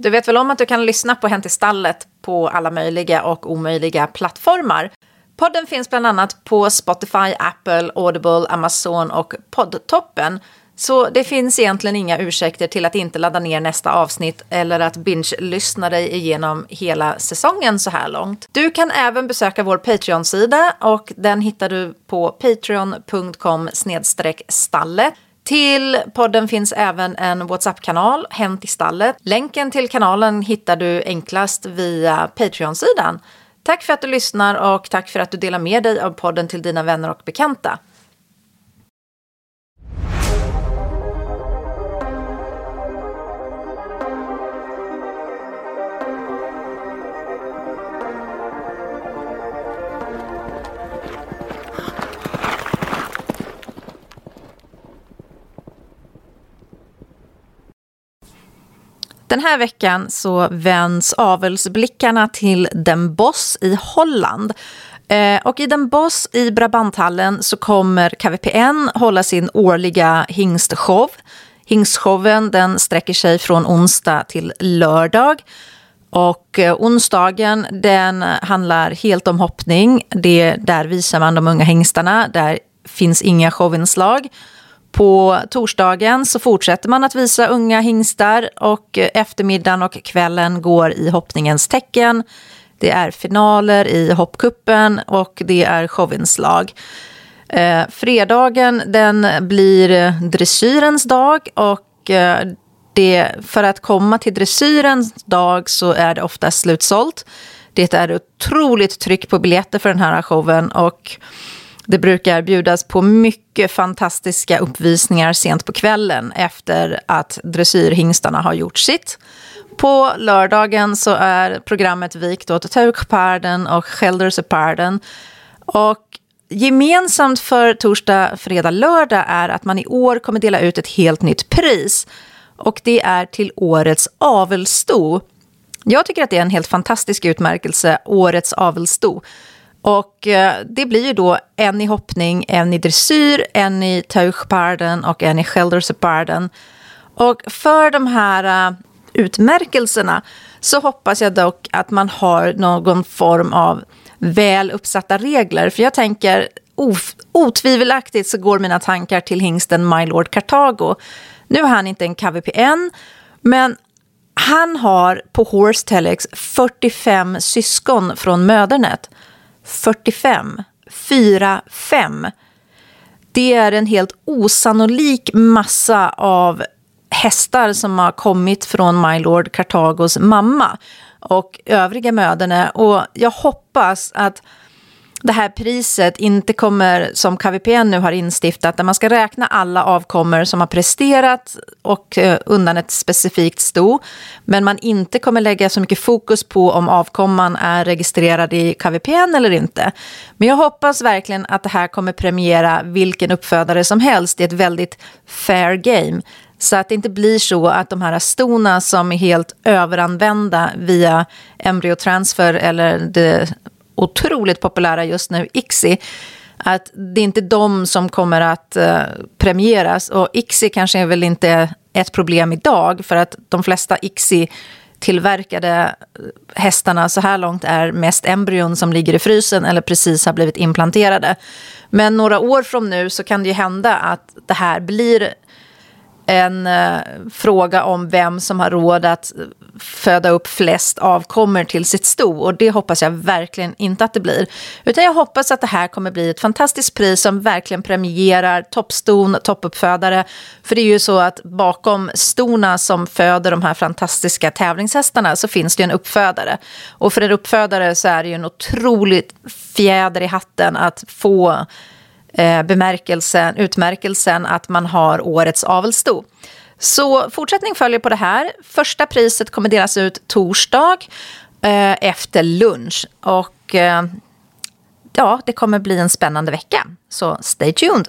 Du vet väl om att du kan lyssna på Hänt i stallet på alla möjliga och omöjliga plattformar. Podden finns bland annat på Spotify, Apple, Audible, Amazon och Poddtoppen. Så det finns egentligen inga ursäkter till att inte ladda ner nästa avsnitt eller att binge-lyssna dig igenom hela säsongen så här långt. Du kan även besöka vår Patreon-sida och den hittar du på patreon.com stalle. Till podden finns även en WhatsApp-kanal, Hänt i stallet. Länken till kanalen hittar du enklast via Patreon-sidan. Tack för att du lyssnar och tack för att du delar med dig av podden till dina vänner och bekanta. Den här veckan så vänds avelsblickarna till Den Boss i Holland. Eh, och i Den Boss i Brabanthallen så kommer KVPN hålla sin årliga hingstshow. Hingstshowen den sträcker sig från onsdag till lördag. Och eh, onsdagen den handlar helt om hoppning. Det, där visar man de unga hingstarna. Där finns inga showinslag. På torsdagen så fortsätter man att visa unga hingstar och eftermiddagen och kvällen går i hoppningens tecken. Det är finaler i hoppkuppen och det är showinslag. Eh, fredagen den blir dressyrens dag och eh, det, för att komma till dressyrens dag så är det ofta slutsålt. Det är otroligt tryck på biljetter för den här showen och det brukar bjudas på mycket fantastiska uppvisningar sent på kvällen efter att dressyrhingstarna har gjort sitt. På lördagen så är programmet vikt åt Taukparden och Schelderseparden. Och gemensamt för torsdag, fredag, lördag är att man i år kommer dela ut ett helt nytt pris. Och det är till årets avelsto. Jag tycker att det är en helt fantastisk utmärkelse, årets avelsto. Och eh, det blir ju då en i hoppning, en i dressyr, en i tauchparden och en i Schelderseparden. Och för de här eh, utmärkelserna så hoppas jag dock att man har någon form av väl uppsatta regler. För jag tänker, otvivelaktigt så går mina tankar till hingsten My Lord Cartago. Nu är han inte en KVPN, men han har på Horse Telex 45 syskon från mödernet. 45. 4, 5. Det är en helt osannolik massa av hästar som har kommit från My Lord Cartagos mamma och övriga möderne. Och jag hoppas att det här priset inte kommer, som KVPN nu har instiftat, där man ska räkna alla avkommor som har presterat och eh, undan ett specifikt sto. Men man inte kommer lägga så mycket fokus på om avkomman är registrerad i KVPN eller inte. Men jag hoppas verkligen att det här kommer premiera vilken uppfödare som helst i ett väldigt fair game. Så att det inte blir så att de här stona som är helt överanvända via embryotransfer eller det otroligt populära just nu, ICSI, att det är inte de som kommer att eh, premieras. Och ICSI kanske är väl inte ett problem idag, för att de flesta ICSI tillverkade eh, hästarna så här långt är mest embryon som ligger i frysen eller precis har blivit implanterade. Men några år från nu så kan det ju hända att det här blir en eh, fråga om vem som har råd att eh, föda upp flest avkommor till sitt sto. Och det hoppas jag verkligen inte att det blir. Utan jag hoppas att det här kommer bli ett fantastiskt pris som verkligen premierar toppston, toppuppfödare. För det är ju så att bakom stona som föder de här fantastiska tävlingshästarna så finns det ju en uppfödare. Och för en uppfödare så är det ju en otroligt fjäder i hatten att få eh, bemärkelsen, utmärkelsen att man har årets avelsto. Så fortsättning följer på det här. Första priset kommer delas ut torsdag eh, efter lunch. Och eh, ja, det kommer bli en spännande vecka. Så stay tuned.